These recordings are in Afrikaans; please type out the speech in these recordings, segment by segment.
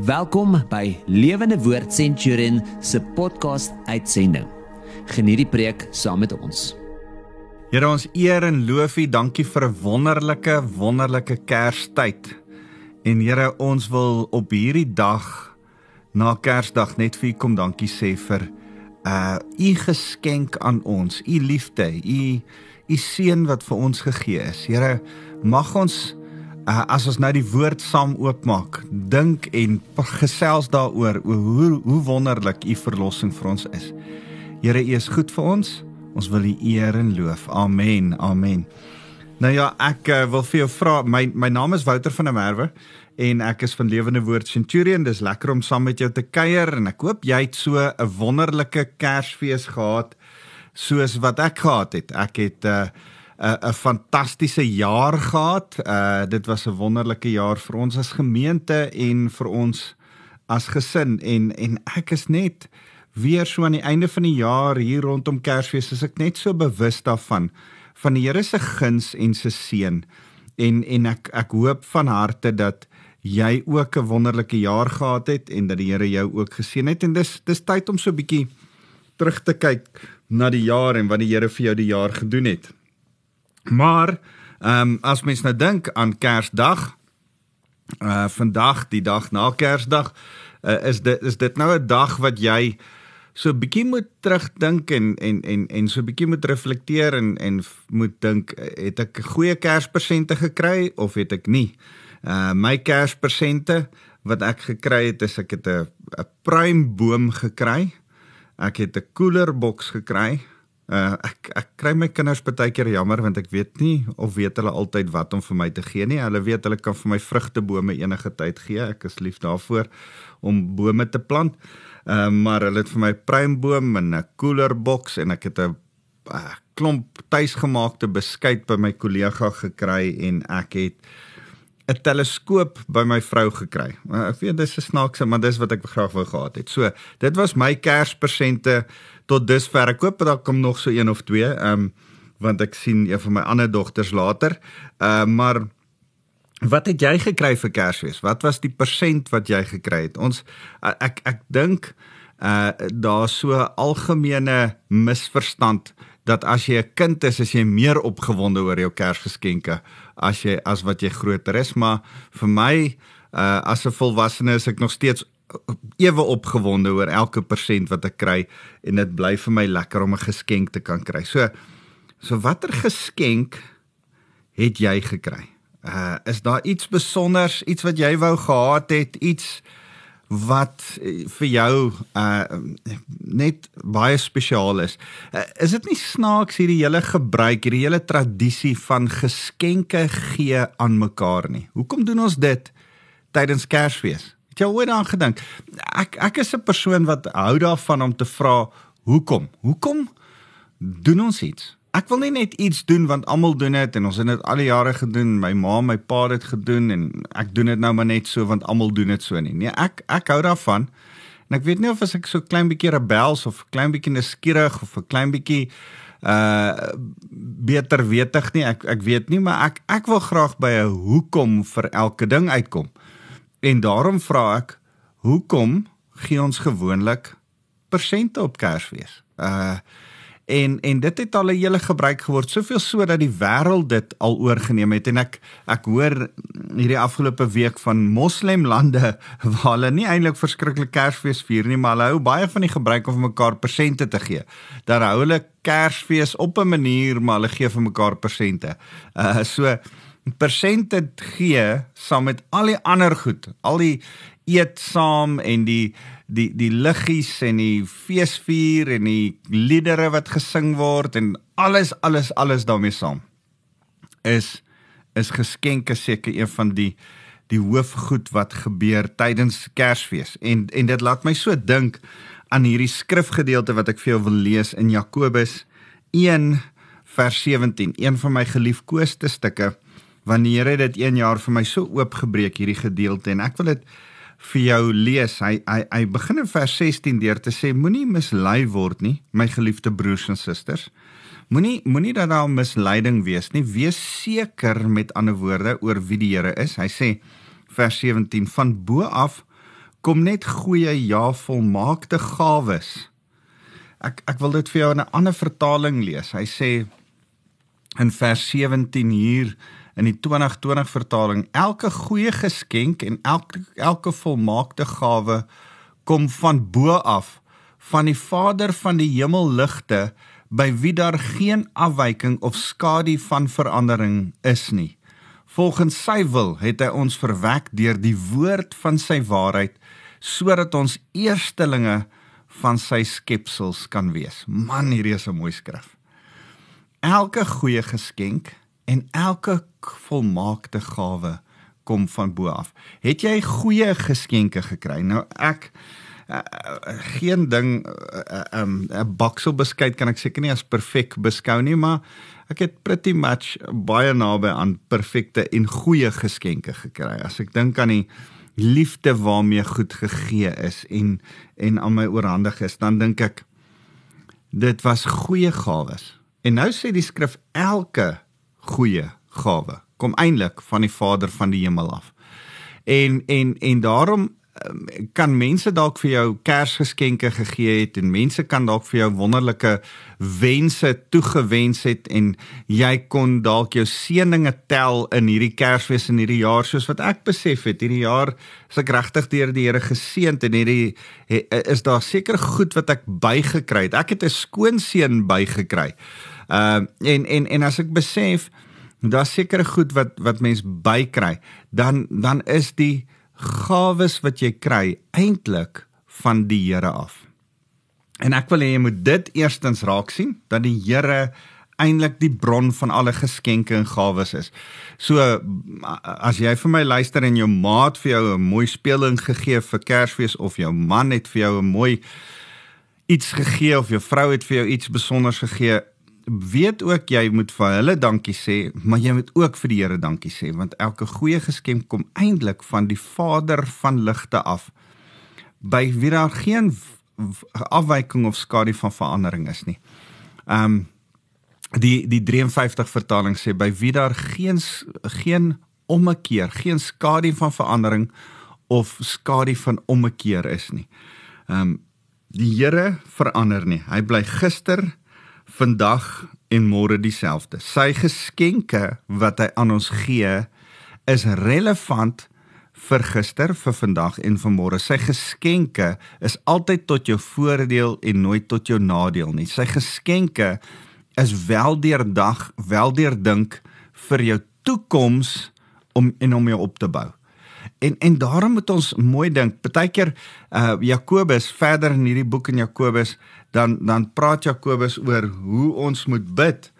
Welkom by Lewende Woord Centurion se podcast uitsending. Geniet die preek saam met ons. Here ons eer en loof U, dankie vir 'n wonderlike wonderlike Kerstyd. En Here, ons wil op hierdie dag na Kersdag net vir U kom dankie sê vir uh U geskenk aan ons, U liefde, U U seën wat vir ons gegee is. Here, mag ons uh, as ons nou die woord saam oopmaak, dink en gesels daaroor hoe hoe wonderlik u verlossing vir ons is. Here, u is goed vir ons. Ons wil u eer en loof. Amen. Amen. Nou ja, ek uh, wil vir jou vra, my my naam is Wouter van der Merwe en ek is van Lewende Woord Centurion. Dis lekker om saam met jou te kuier en ek hoop jy het so 'n wonderlike Kersfees gehad soos wat ek gehad het. Ek het uh 'n fantastiese jaar gehad. Uh dit was 'n wonderlike jaar vir ons as gemeente en vir ons as gesin en en ek is net weer so aan die einde van die jaar hier rondom Kersfees is ek net so bewus daarvan van die Here se guns en se seën. En en ek ek hoop van harte dat jy ook 'n wonderlike jaar gehad het en dat die Here jou ook geseën het en dis dis tyd om so 'n bietjie terug te kyk na die jaar en wat die Here vir jou die jaar gedoen het. Maar ehm um, as mens nou dink aan Kersdag, uh vandag die dag na Kersdag, uh, is dit is dit nou 'n dag wat jy so 'n bietjie moet terugdink en en en en so 'n bietjie moet reflekteer en en moet dink het ek goeie Kerspresente gekry of het ek nie? Uh my Kerspresente wat ek gekry het is ek het 'n 'n pruimboom gekry. Ek het 'n koelerboks gekry Uh ek ek kry my kinders baie keer jammer want ek weet nie of weet hulle altyd wat om vir my te gee nie. Hulle weet hulle kan vir my vrugtebome enige tyd gee. Ek is lief daarvoor om bome te plant. Uh maar hulle het vir my pruimboom en 'n koelerboks en ek het 'n uh, klomp tuisgemaakte beskuit by my kollega gekry en ek het 'n teleskoop by my vrou gekry. Uh, ek weet dis 'n snaakse, maar dis wat ek graag wou gehad het. So, dit was my Kerspresente tot dusver. Ek hoop daar kom nog so een of twee, ehm um, want ek sien een van my ander dogters later. Ehm uh, maar wat het jy gekry vir Kersfees? Wat was die persent wat jy gekry het? Ons ek, ek dink uh daar so algemene misverstand dat as jy 'n kind is, is jy meer opgewonde oor jou Kersgeskenke as jy as wat jy groter is, maar vir my uh as 'n volwassene is ek nog steeds ewe opgewonde oor elke persent wat ek kry en dit bly vir my lekker om 'n geskenk te kan kry. So so watter geskenk het jy gekry? Uh is daar iets spesiaals, iets wat jy wou gehad het, iets wat vir jou uh net baie spesiaal is. Uh, is dit nie snaaks hierdie hele gebruik, hierdie hele tradisie van geskenke gee aan mekaar nie? Hoekom doen ons dit tydens Kersfees? Het jy ooit daaraan gedink? Ek ek is 'n persoon wat hou daarvan om te vra hoekom? Hoekom doen ons iets? Ek wil nie net iets doen want almal doen dit en ons het dit al die jare gedoen. My ma, my pa het dit gedoen en ek doen dit nou maar net so want almal doen dit so nie. Nee, ek ek hou daarvan. En ek weet nie of as ek so klein bietjie rebels of klein bietjie nuuskierig of 'n klein bietjie uh beter wetig nie. Ek ek weet nie, maar ek ek wil graag by 'n hoekom vir elke ding uitkom. En daarom vra ek, hoekom gee ons gewoonlik persente op Kersfees? Uh en en dit het al 'n hele gebruik geword, soveel so dat die wêreld dit al oorgeneem het en ek ek hoor hierdie afgelope week van moslemlande waar hulle nie eintlik verskriklik Kersfees vier nie, maar hulle hou baie van die gebruik om mekaar persente te gee. Daar hou hulle Kersfees op 'n manier, maar hulle gee vir mekaar persente. Uh so persente gee saam met al die ander goed, al die eet saam en die die die liggies en die feesvier en die liedere wat gesing word en alles alles alles daarmee saam is is geskenke seker een van die die hoofgoed wat gebeur tydens Kersfees. En en dit laat my so dink aan hierdie skrifgedeelte wat ek vir jou wil lees in Jakobus 1 vers 17 een van my geliefkoeste stukke want die Here het dit 1 jaar vir my so oopgebreek hierdie gedeelte en ek wil dit vir jou lees. Hy hy hy begin in vers 16 deur te sê moenie mislei word nie, my geliefde broers en susters. Moenie moenie dat daar misleiding wees nie. Wees seker met ander woorde oor wie die Here is. Hy sê vers 17 van bo af kom net goeie ja volmaakte gawes. Ek ek wil dit vir jou in 'n ander vertaling lees. Hy sê in vers 17 hier in die 2020 vertaling: Elke goeie geskenk en elke elke volmaakte gawe kom van bo af, van die Vader van die hemelligte, by wie daar geen afwyking of skadu van verandering is nie. Volgens sy wil het hy ons verwek deur die woord van sy waarheid sodat ons eerstelinge van sy skepsels kan wees. Man, hierdie is 'n mooi skrif. Elke goeie geskenk en elke volmaakte gawe kom van bo af. Het jy goeie geskenke gekry? Nou ek uh, geen ding 'n uh, um, 'n bakselbeskuit kan ek seker nie as perfek beskou nie, maar ek het pretty much baie naby aan perfekte en goeie geskenke gekry. As ek dink aan die liefde waarmee goed gegee is en en aan my oorhandig is, dan dink ek dit was goeie gawes. En nou sê die skrif elke goeie gawe kom eintlik van die Vader van die hemel af. En en en daarom Ehm, kan mense dalk vir jou Kersgeskenke gegee het en mense kan dalk vir jou wonderlike wense toegewens het en jy kon dalk jou seëninge tel in hierdie Kersfees in hierdie jaar soos wat ek besef het. Hierdie jaar is ek regtig deur die Here geseënd en hierdie is daar seker goed wat ek bygekry het. Ek het 'n skoonseën bygekry uh en en en as ek besef daar's sekere goed wat wat mens bykry dan dan is die gawes wat jy kry eintlik van die Here af. En ek wil hê jy moet dit eerstens raak sien dat die Here eintlik die bron van alle geskenke en gawes is. So as jy vir my luister en jou maat vir jou 'n mooi speeling gegee vir Kersfees of jou man het vir jou 'n mooi iets gegee of jou vrou het vir jou iets spesiaals gegee, weet ook jy moet vir hulle dankie sê, maar jy moet ook vir die Here dankie sê want elke goeie geskenk kom eintlik van die Vader van ligte af. By wie daar geen afwyking of skadu van verandering is nie. Um die die 53 vertaling sê by wie daar geen geen ommekeer, geen skadu van verandering of skadu van ommekeer is nie. Um die Here verander nie. Hy bly gister vandag en môre dieselfde. Sy geskenke wat hy aan ons gee is relevant vir gister, vir vandag en vir môre. Sy geskenke is altyd tot jou voordeel en nooit tot jou nadeel nie. Sy geskenke is weldeurdag, weldeurdink vir jou toekoms om en om jou op te bou. En en daarom moet ons mooi dink. Partykeer uh Jakobus verder in hierdie boek in Jakobus dan dan praat Jakobus oor hoe ons moet bid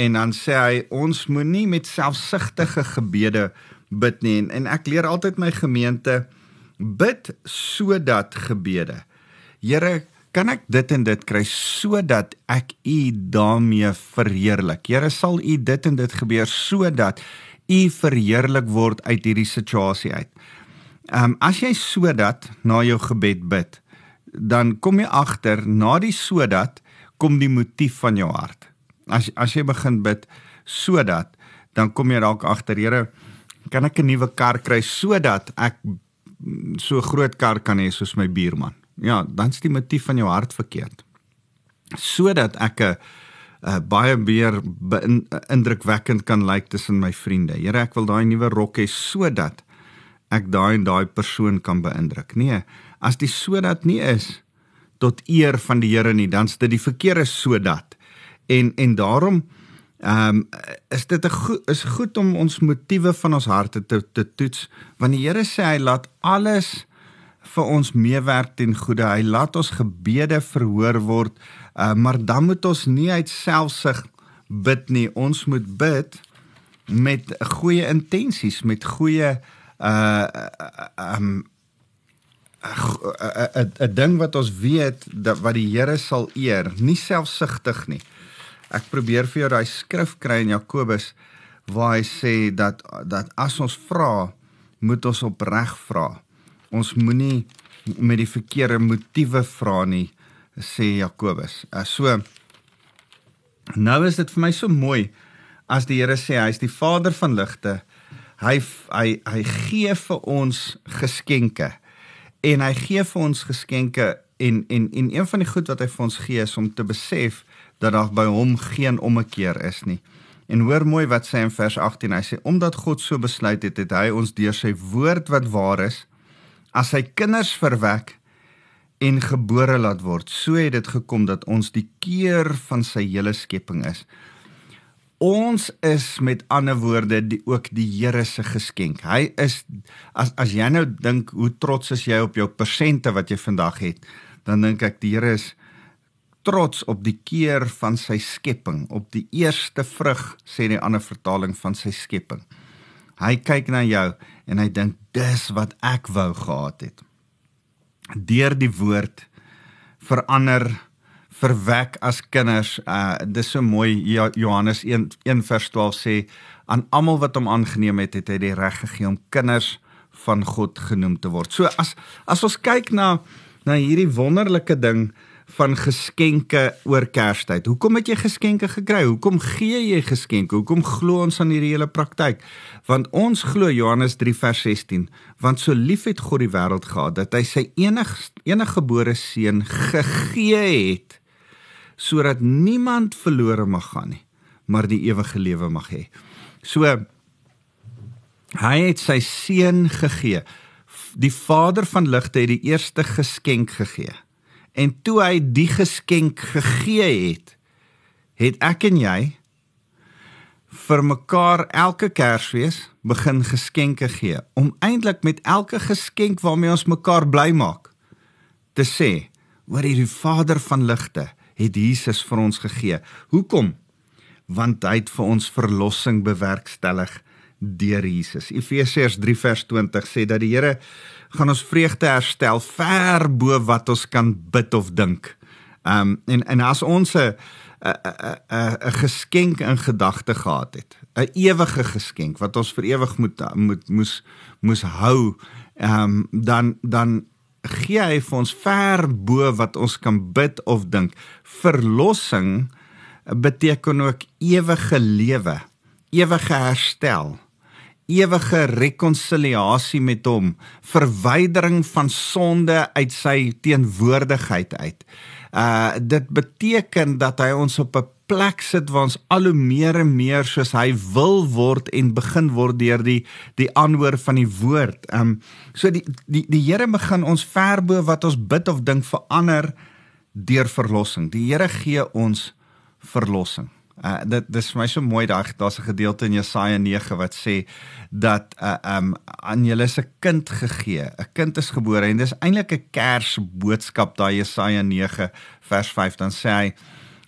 en dan sê hy ons moenie met selfsugtige gebede bid nie en, en ek leer altyd my gemeente bid sodat gebede. Here, kan ek dit en dit kry sodat ek U daarmee verheerlik? Here, sal U dit en dit gebeur sodat U verheerlik word uit hierdie situasie uit. Ehm um, as jy sodat na jou gebed bid, dan kom jy agter na die sodat kom die motief van jou hart. As as jy begin bid sodat dan kom jy dalk agter Here kan ek 'n nuwe kar kry sodat ek so groot kar kan hê soos my buurman. Ja, dan's die motief van jou hart verkeerd. Sodat ek 'n uh, baie meer indrukwekkend kan lyk tussen my vriende. Here, ek wil daai nuwe rok hê sodat ek daai en daai persoon kan beïndruk. Nee, as die sodat nie is tot eer van die Here nie, dan's dit die verkeerde sodat. En en daarom ehm um, is dit 'n goed is goed om ons motiewe van ons harte te te toets want die Here sê hy laat alles vir ons meewerk ten goeie. Hy laat ons gebede verhoor word. Uh, maar dan moet ons nie uit selfsug bid nie. Ons moet bid met goeie intensies, met goeie uh um 'n ding wat ons weet dat wat die Here sal eer, nie selfsugtig nie. Ek probeer vir jou daai skrif kry in Jakobus waar hy sê dat dat as ons vra, moet ons opreg vra. Ons moenie met die verkeerde motiewe vra nie, sê Jakobus. Uh, so nou is dit vir my so mooi as die Here sê hy is die Vader van ligte. Hy hy hy gee vir ons geskenke en hy gee vir ons geskenke en en en een van die goed wat hy vir ons gee is om te besef dat daar by hom geen ommekeer is nie. En hoor mooi wat sê in vers 18. Hy sê omdat God so besluit het, het hy ons deur sy woord wat waar is as sy kinders verwek en gebore laat word. So het dit gekom dat ons die keer van sy hele skepping is. Ons is met ander woorde die ook die Here se geskenk. Hy is as as jy nou dink hoe trots is jy op jou persente wat jy vandag het, dan dink ek die Here is trots op die keer van sy skepping, op die eerste vrug sê die ander vertaling van sy skepping. Hy kyk na jou en hy dink dis wat ek wou gehad het. Deur die woord verander verwek as kinders. Uh dis so mooi Johannes 1 1 vers 12 sê aan almal wat hom aangeneem het, het hy die reg gegee om kinders van God genoem te word. So as as ons kyk na na hierdie wonderlike ding van geskenke oor Kerstyd. Hoekom het jy geskenke gekry? Hoekom gee jy geskenke? Hoekom glo ons aan hierdie hele praktyk? Want ons glo Johannes 3 vers 16, want so lief het God die wêreld gehad dat hy sy enig enige gebore seun gegee het sodat niemand verlore mag gaan nie, maar die ewige lewe mag hê. So hy het sy seun gegee. Die Vader van ligte het die eerste geskenk gegee. En toe hy die geskenk gegee het, het ek en jy vir mekaar elke Kersfees begin geskenke gee om eintlik met elke geskenk waarmee ons mekaar bly maak te sê oor hierdie Vader van ligte het Jesus vir ons gegee. Hoekom? Want hy het vir ons verlossing bewerkstellig deur Jesus. Efesiërs 3 vers 20 sê dat die Here gaan ons vreugde herstel ver bo wat ons kan bid of dink. Ehm um, en en as ons 'n 'n 'n geskenk in gedagte gehad het, 'n ewige geskenk wat ons vir ewig moet moet moes moes hou, ehm um, dan dan gee hy vir ons ver bo wat ons kan bid of dink. Verlossing beteken ook ewige lewe, ewige herstel, ewige rekonsiliasie met hom, verwydering van sonde uit sy teenwoordigheid uit. Uh dit beteken dat hy ons op 'n plek sit waar ons al hoe meer en meer soos hy wil word en begin word deur die die aanhoor van die woord. Um so die die die Here begin ons verbo wat ons bid of dink verander deur verlossing. Die Here gee ons verlossing. Uh dit dis vir my so mooi daai daar's 'n gedeelte in Jesaja 9 wat sê dat uh um aan julle is 'n kind gegee. 'n Kind is gebore en dis eintlik 'n Kersboodskap daai Jesaja 9 vers 5 dan sê hy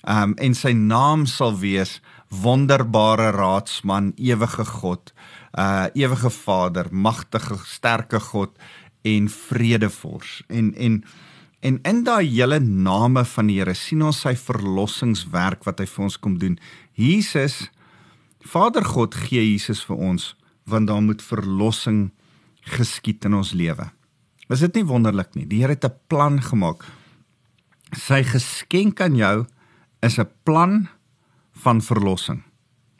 Um en sy naam sal wees wonderbare raadsman, ewige God, uh ewige Vader, magtige, sterke God en vredevors. En en en in daai hele name van die Here sien ons sy verlossingswerk wat hy vir ons kom doen. Jesus Vader God gee Jesus vir ons want daar moet verlossing geskied in ons lewe. Is dit nie wonderlik nie? Die Here het 'n plan gemaak. Sy geskenk aan jou is 'n plan van verlossing.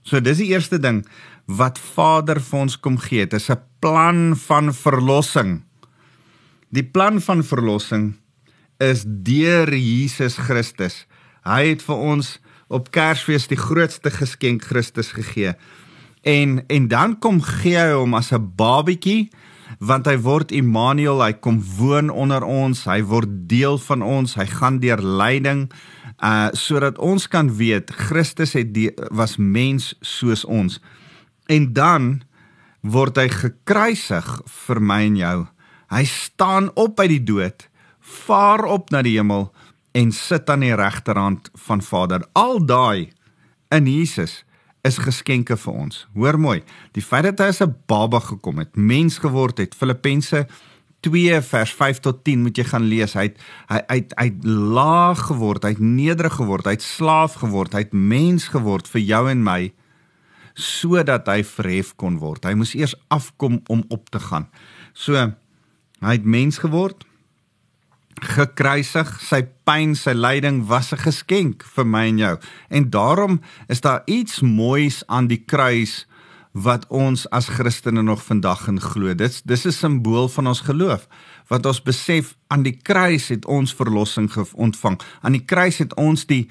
So dis die eerste ding wat Vader vir ons kom gee. Dit is 'n plan van verlossing. Die plan van verlossing is deur Jesus Christus. Hy het vir ons op Kersfees die grootste geskenk Christus gegee. En en dan kom gee hy hom as 'n babietjie want hy word Immanuel, hy kom woon onder ons, hy word deel van ons, hy gaan deur lyding uh sodat ons kan weet Christus het die, was mens soos ons. En dan word hy gekruisig vir my en jou. Hy staan op uit die dood, vaar op na die hemel en sit aan die regterhand van Vader. Al daai in Jesus is geskenke vir ons. Hoor mooi, die feit dat hy as 'n baba gekom het, mens geword het, Filippense 2 vers 5 tot 10 moet jy gaan lees. Hy het hy uit uit laag geword, hy het nederig geword, hy het slaaf geword, hy het mens geword vir jou en my sodat hy verhef kon word. Hy moes eers afkom om op te gaan. So hy het mens geword, gekruisig, sy pyn, sy lyding was 'n geskenk vir my en jou. En daarom is daar iets moois aan die kruis wat ons as Christene nog vandag in glo. Dit dis 'n simbool van ons geloof wat ons besef aan die kruis het ons verlossing ontvang. Aan die kruis het ons die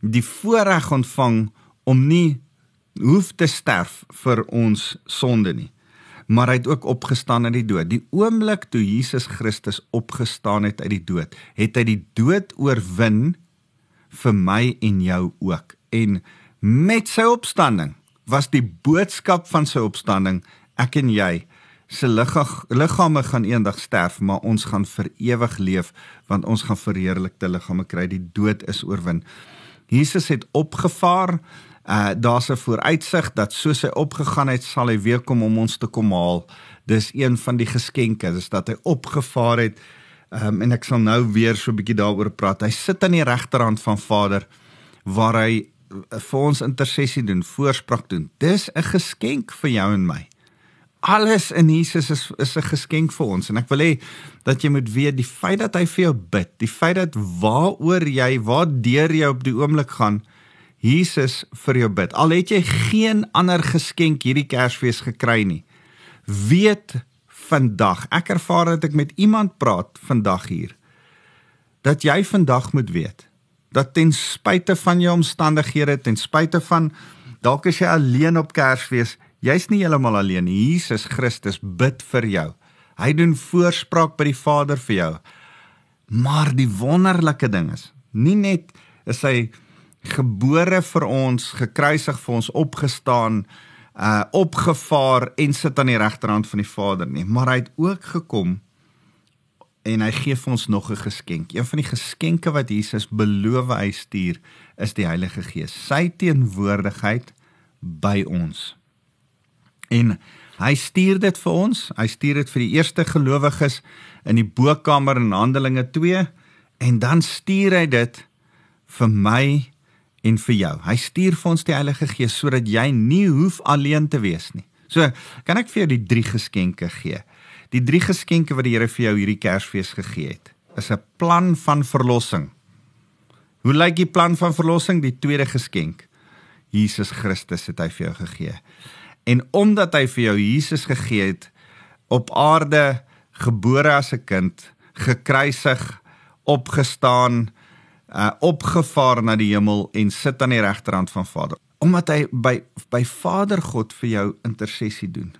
die voorreg ontvang om nie hoef te sterf vir ons sonde nie. Maar hy het ook opgestaan uit die dood. Die oomblik toe Jesus Christus opgestaan het uit die dood, het hy die dood oorwin vir my en jou ook. En met sy opstanding was die boodskap van sy opstanding ek en jy se liggame gaan eendag sterf maar ons gaan vir ewig leef want ons gaan verheerlikte liggame kry die dood is oorwin Jesus het opgevaar uh, daar's 'n vooruitsig dat soos hy opgegaan het sal hy weer kom om ons te kom haal dis een van die geskenke dis dat hy opgevaar het um, en ek sal nou weer so 'n bietjie daaroor praat hy sit aan die regterhand van Vader waar hy vir ons intersessie doen, voorspraak doen. Dis 'n geskenk vir jou en my. Alles in Jesus is is 'n geskenk vir ons en ek wil hê dat jy moet weet die feit dat hy vir jou bid, die feit dat waaroor jy, waar deur jy op die oomblik gaan, Jesus vir jou bid. Al het jy geen ander geskenk hierdie Kersfees gekry nie. Weet vandag, ek ervaar dat ek met iemand praat vandag hier dat jy vandag moet weet dat ten spyte van jou omstandighede, ten spyte van dalk as jy alleen op Kersfees, jy's nie heeltemal alleen nie. Jesus Christus bid vir jou. Hy doen voorspraak by die Vader vir jou. Maar die wonderlike ding is, nie net is hy gebore vir ons, gekruisig vir ons, opgestaan, uh opgevaar en sit aan die regterhand van die Vader nie, maar hy het ook gekom en hy gee vir ons nog 'n geskenk. Een van die geskenke wat Jesus beloof hy stuur is die Heilige Gees. Sy teenwoordigheid by ons. En hy stuur dit vir ons. Hy stuur dit vir die eerste gelowiges in die bokkamer in Handelinge 2 en dan stuur hy dit vir my en vir jou. Hy stuur vir ons die Heilige Gees sodat jy nie hoef alleen te wees nie. So, kan ek vir jou die drie geskenke gee? Die drie geskenke wat die Here vir jou hierdie Kersfees gegee het, is 'n plan van verlossing. Hoe lyk die plan van verlossing? Die tweede geskenk. Jesus Christus het hy vir jou gegee. En omdat hy vir jou Jesus gegee het op aarde gebore as 'n kind, gekruisig, opgestaan, uh opgevaar na die hemel en sit aan die regterhand van Vader. Omdat hy by by Vader God vir jou intersessie doen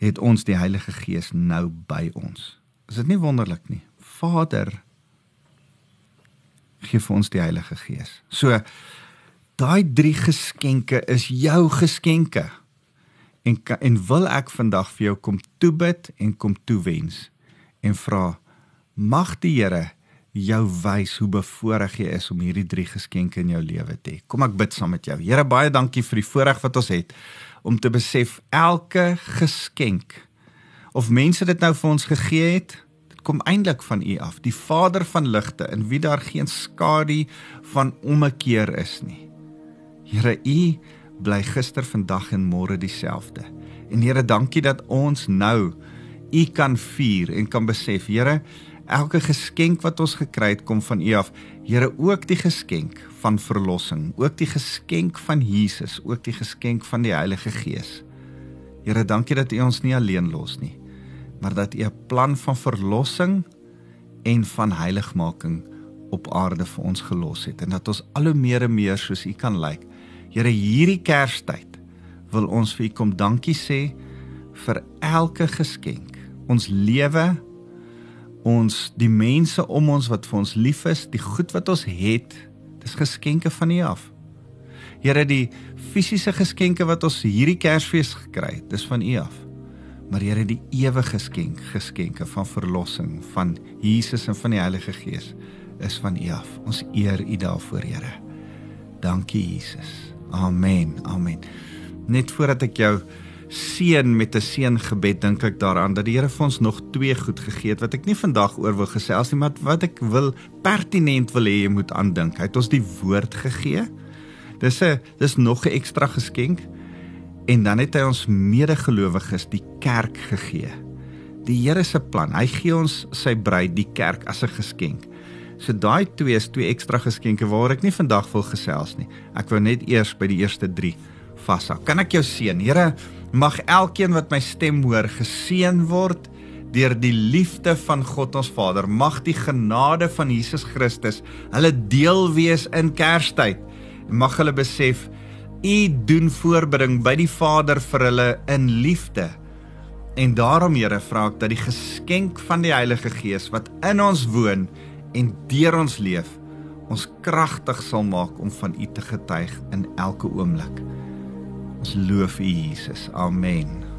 het ons die Heilige Gees nou by ons. Is dit nie wonderlik nie? Vader gee vir ons die Heilige Gees. So daai drie geskenke is jou geskenke. En en wil ek vandag vir jou kom toebid en kom toewens en vra mag die Here jou wys hoe bevoorreg jy is om hierdie drie geskenke in jou lewe te hê. Kom ek bid saam met jou. Here baie dankie vir die voorreg wat ons het om te besef elke geskenk of mense dit nou vir ons gegee het, dit kom eintlik van U af, die Vader van ligte in wie daar geen skadu van ommekeer is nie. Here, U bly gister, vandag en môre dieselfde. En Here, dankie dat ons nou U kan vier en kan besef, Here, elke geskenk wat ons gekry het kom van U af. Here, ook die geskenk van verlossing, ook die geskenk van Jesus, ook die geskenk van die Heilige Gees. Here, dankie dat U ons nie alleen los nie, maar dat U 'n plan van verlossing en van heiligmaking op aarde vir ons gelos het en dat ons al hoe meer en meer soos U kan lyk. Here, hierdie Kerstyd wil ons vir U kom dankie sê vir elke geskenk. Ons lewe ons die mense om ons wat vir ons lief is, die goed wat ons het, dis geskenke van U af. Here, die fisiese geskenke wat ons hierdie Kersfees gekry het, dis van U af. Maar Here, die ewige geskenk, geskenke van verlossing van Jesus en van die Heilige Gees is van U af. Ons eer U daarvoor, Here. Dankie Jesus. Amen. Amen. Net voordat ek jou seën met 'n seëngebed dink ek daaraan dat die Here vir ons nog twee goed gegee het wat ek nie vandag oor wil gesels nie maar wat ek wil pertinent wil hê jy moet aandink. Hy het ons die woord gegee. Dis 'n dis nog 'n ekstra geskenk en dan het hy ons medegelowiges die kerk gegee. Die Here se plan. Hy gee ons sy bruid die kerk as 'n geskenk. So daai twee is twee ekstra geskenke waaroor ek nie vandag wil gesels nie. Ek wou net eers by die eerste 3 vashou. Kan ek jou seën? Here, mag elkeen wat my stem hoor geseën word deur die liefde van God ons Vader. Mag die genade van Jesus Christus hulle deel wees in Kerstyd. Mag hulle besef U doen voorbring by die Vader vir hulle in liefde. En daarom Here vra ek dat die geskenk van die Heilige Gees wat in ons woon en deur ons leef ons kragtig sal maak om van U te getuig in elke oomblik. Ons loof U Jesus. Amen.